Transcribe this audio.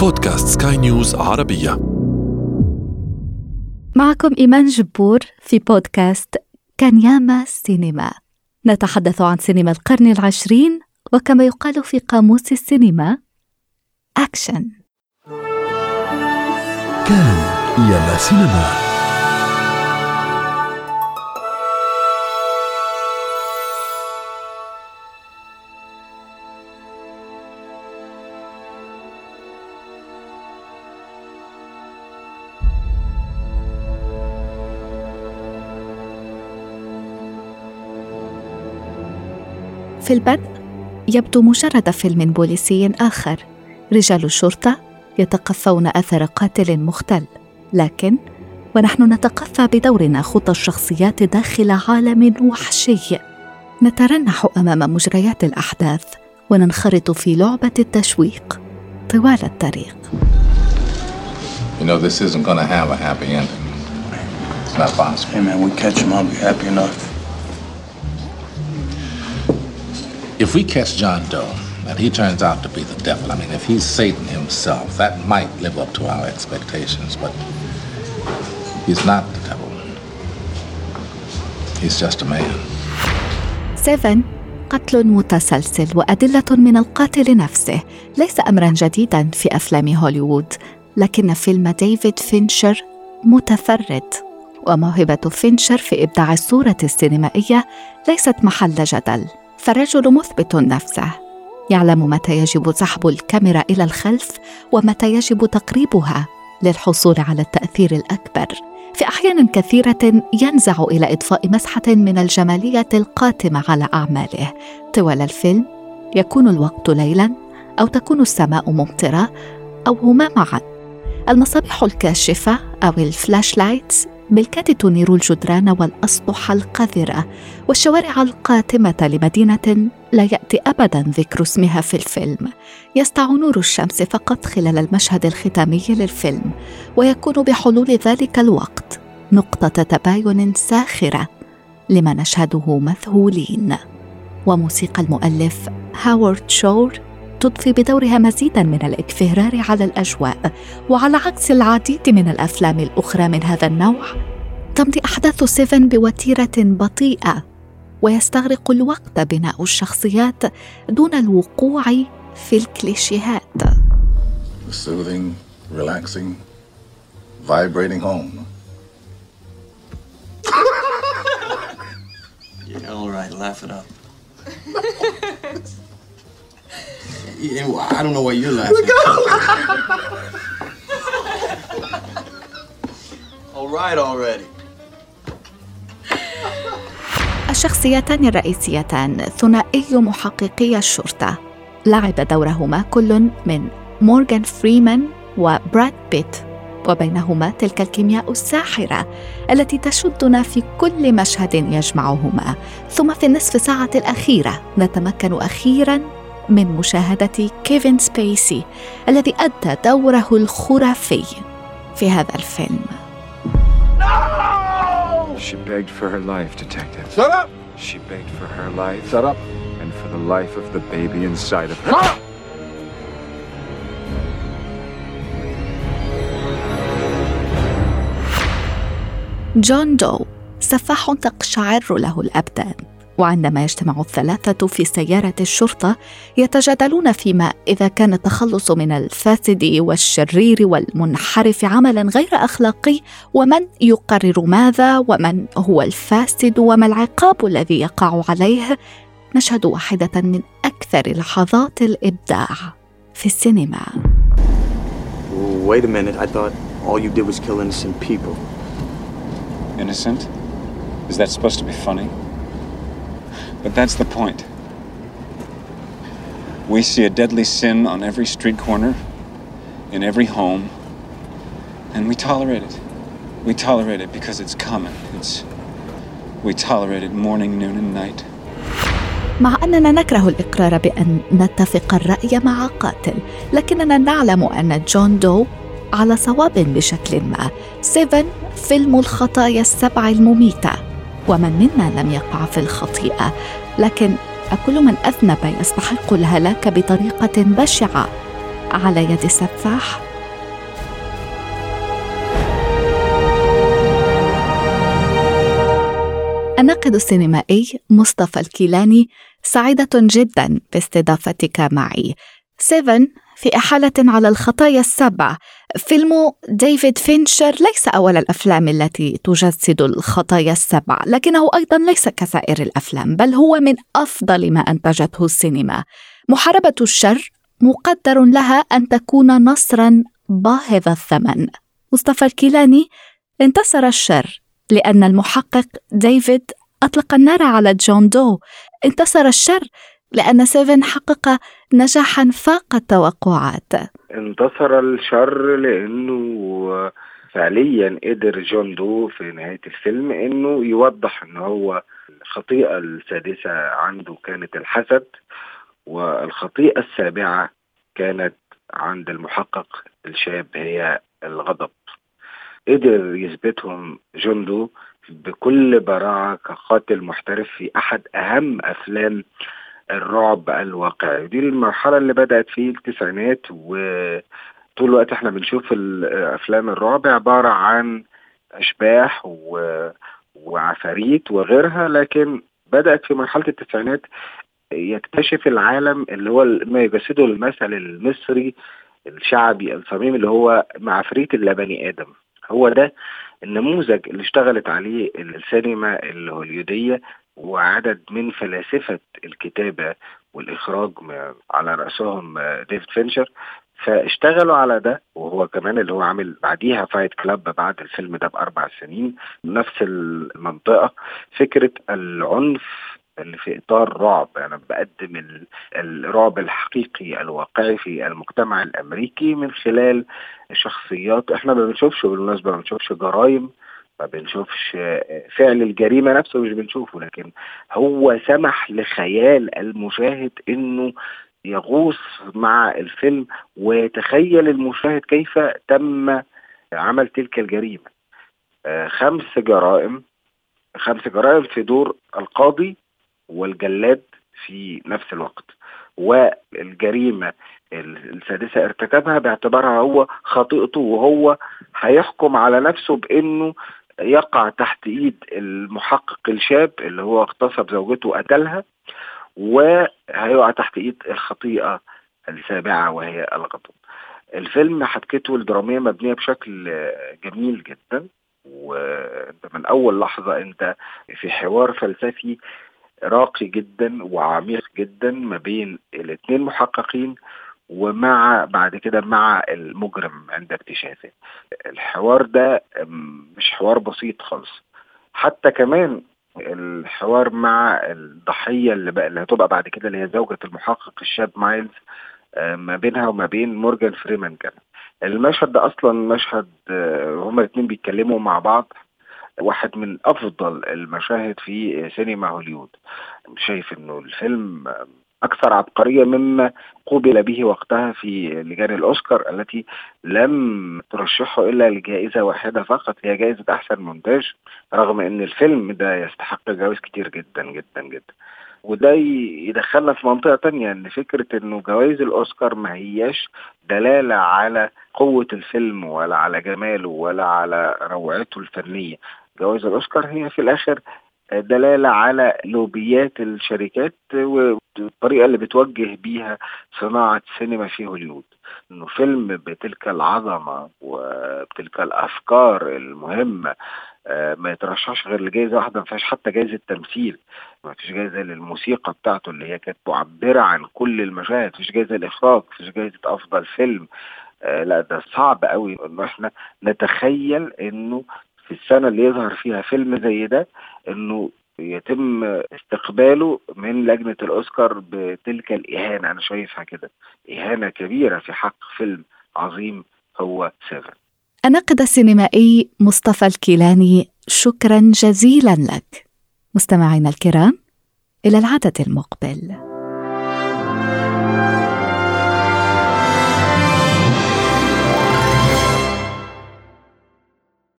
بودكاست سكاي نيوز عربية. معكم إيمان جبور في بودكاست كان ياما سينما. نتحدث عن سينما القرن العشرين وكما يقال في قاموس السينما. أكشن كان ياما سينما. في البدء يبدو مجرد فيلم بوليسي آخر رجال الشرطة يتقفون أثر قاتل مختل لكن ونحن نتقفى بدورنا خطى الشخصيات داخل عالم وحشي نترنح أمام مجريات الأحداث وننخرط في لعبة التشويق طوال الطريق You know, this isn't gonna have a happy ending. It's not possible. Hey man, we catch him, I'll be happy enough. If we catch John Doe and he turns out to be the devil, I mean, if he's Satan himself, that might live up to our expectations, but he's not the devil. He's just a man. 7 قتل متسلسل وأدلة من القاتل نفسه ليس أمرا جديدا في أفلام هوليوود لكن فيلم ديفيد فينشر متفرد وموهبة فينشر في إبداع الصورة السينمائية ليست محل جدل فالرجل مثبت نفسه. يعلم متى يجب سحب الكاميرا إلى الخلف ومتى يجب تقريبها للحصول على التأثير الأكبر. في أحيان كثيرة ينزع إلى اضفاء مسحة من الجمالية القاتمة على أعماله. طوال الفيلم يكون الوقت ليلا أو تكون السماء ممطرة أو هما معا. المصابيح الكاشفة أو ال flashlights بالكاد تنير الجدران والأسطح القذرة والشوارع القاتمة لمدينة لا يأتي ابدا ذكر اسمها في الفيلم. يسطع نور الشمس فقط خلال المشهد الختامي للفيلم ويكون بحلول ذلك الوقت نقطة تباين ساخرة لما نشهده مذهولين. وموسيقى المؤلف هاورد شور تضفي بدورها مزيدا من الاكفرار على الأجواء وعلى عكس العديد من الأفلام الأخرى من هذا النوع تمضي أحداث سيفن بوتيرة بطيئة ويستغرق الوقت بناء الشخصيات دون الوقوع في الكليشيهات Soothing, relaxing, vibrating home. Yeah, all right, laugh it up. I don't know why you're laughing. all right already. الشخصيتان الرئيسيتان ثنائي محققي الشرطة لعب دورهما كل من مورغان فريمان وبراد بيت وبينهما تلك الكيمياء الساحرة التي تشدنا في كل مشهد يجمعهما ثم في النصف ساعة الأخيرة نتمكن أخيرا من مشاهدة كيفن سبيسي الذي أدى دوره الخرافي في هذا الفيلم She begged for her life, Detective. Shut up! She begged for her life. Shut up! And for the life of the baby inside of her. Shut up! جون دو سفاح تقشعر له الابدان وعندما يجتمع الثلاثة في سيارة الشرطة يتجادلون فيما إذا كان التخلص من الفاسد والشرير والمنحرف عملا غير أخلاقي ومن يقرر ماذا ومن هو الفاسد وما العقاب الذي يقع عليه نشهد واحدة من أكثر لحظات الإبداع في السينما Wait a minute, I thought all you did was kill innocent people. Innocent? Is that supposed to be funny? But that's the point. We see a deadly sin on every street corner, in every home, and we tolerate it. We tolerate it because it's common. It's we tolerate it morning, noon, and night. مع اننا نكره الاقرار بان نتفق الراي مع قاتل لكننا نعلم ان جون دو على صواب بشكل ما سيفن فيلم الخطايا السبع المميته ومن منا لم يقع في الخطيئة. لكن أكل من أذنب يستحق الهلاك بطريقة بشعة. على يد السفاح. الناقد السينمائي مصطفى الكيلاني سعيدة جدا باستضافتك معي. سيفن في إحالة على الخطايا السبع. فيلم ديفيد فينشر ليس أول الأفلام التي تجسد الخطايا السبع لكنه أيضا ليس كسائر الأفلام بل هو من أفضل ما أنتجته السينما. محاربة الشر مقدر لها أن تكون نصرا باهظ الثمن. مصطفى الكيلاني انتصر الشر لأن المحقق ديفيد أطلق النار على جون دو. انتصر الشر لأن Seven حقق نجاحا فاق التوقعات. انتصر الشر لأنه فعليا قدر جون دو في نهاية الفيلم إنه يوضح إن هو الخطيئة السادسة عنده كانت الحسد والخطيئة السابعة كانت عند المحقق الشاب هي الغضب. قدر يثبتهم جندو بكل براعة كقاتل محترف في أحد أهم أفلام الرعب الواقعي. دي المرحلة اللي بدأت في التسعينات وطول الوقت إحنا بنشوف أفلام الرعب عبارة عن أشباح و... وعفاريت وغيرها لكن بدأت في مرحلة التسعينات يكتشف العالم اللي هو ما يجسده المثل المصري الشعبي الصميم اللي هو معفريت اللا بني آدم. هو ده النموذج اللي اشتغلت عليه السينما الهوليودية وعدد من فلاسفة الكتابة والإخراج على رأسهم ديفيد فينشر. فاشتغلوا على ده وهو كمان اللي هو عامل بعديها فايت كلاب بعد الفيلم ده بأربع سنين نفس المنطقة. فكرة العنف اللي في إطار رعب أنا يعني بقدم الرعب الحقيقي الواقعي في المجتمع الأمريكي من خلال شخصيات إحنا ما بنشوفش بالمناسبة ما بنشوفش جرائم ما بنشوفش فعل الجريمة نفسه مش بنشوفه لكن هو سمح لخيال المشاهد إنه يغوص مع الفيلم ويتخيل المشاهد كيف تم عمل تلك الجريمة. خمس جرائم خمس جرائم في دور القاضي والجلاد في نفس الوقت. والجريمة السادسة ارتكبها باعتبارها هو خطيئته وهو هيحكم على نفسه بإنه يقع تحت إيد المحقق الشاب اللي هو اغتصب زوجته وقتلها وهيقع تحت إيد الخطيئة السابعة وهي الغضب. الفيلم حبكته الدرامية مبنية بشكل جميل جدا وأنت من أول لحظة أنت في حوار فلسفي راقي جدا وعميق جدا ما بين الاثنين محققين ومع بعد كده مع المجرم عند اكتشافه. الحوار ده مش حوار بسيط خالص. حتى كمان الحوار مع الضحية اللي, بقى اللي هتبقى بعد كده اللي هي زوجة المحقق الشاب مايلز ما بينها وما بين مورجان فريمان كان. المشهد ده أصلا مشهد هما الاثنين بيتكلموا مع بعض واحد من أفضل المشاهد في سينما هوليوود شايف إنه الفيلم أكثر عبقرية مما قوبل به وقتها في لجان الأوسكار التي لم ترشحه إلا لجائزة واحدة فقط هي جائزة أحسن مونتاج رغم إن الفيلم ده يستحق جوائز كتير جدا جدا جدا. وده يدخلنا في منطقة تانية إن فكرة إنه جوائز الأوسكار ما هياش دلالة على قوة الفيلم ولا على جماله ولا على روعته الفنية. جوائز الأوسكار هي في الآخر دلالة على لوبيات الشركات والطريقة اللي بتوجه بيها صناعة السينما في هوليوود. إنه فيلم بتلك العظمة وبتلك الأفكار المهمة ما يترشحش غير لجائزة واحدة ما فيهاش حتى جائزة تمثيل. ما فيش جائزة للموسيقى بتاعته اللي هي كانت معبرة عن كل المشاهد. فيش جائزة الاخراج فيش جائزة أفضل فيلم. لا ده صعب قوي إنه إحنا نتخيل إنه في السنة اللي يظهر فيها فيلم زي ده إنه يتم استقباله من لجنة الأوسكار بتلك الإهانة. أنا شايفها كده. إهانة كبيرة في حق فيلم عظيم هو سيفن الناقد السينمائي مصطفى الكيلاني شكرا جزيلا لك. مستمعينا الكرام إلى العدد المقبل.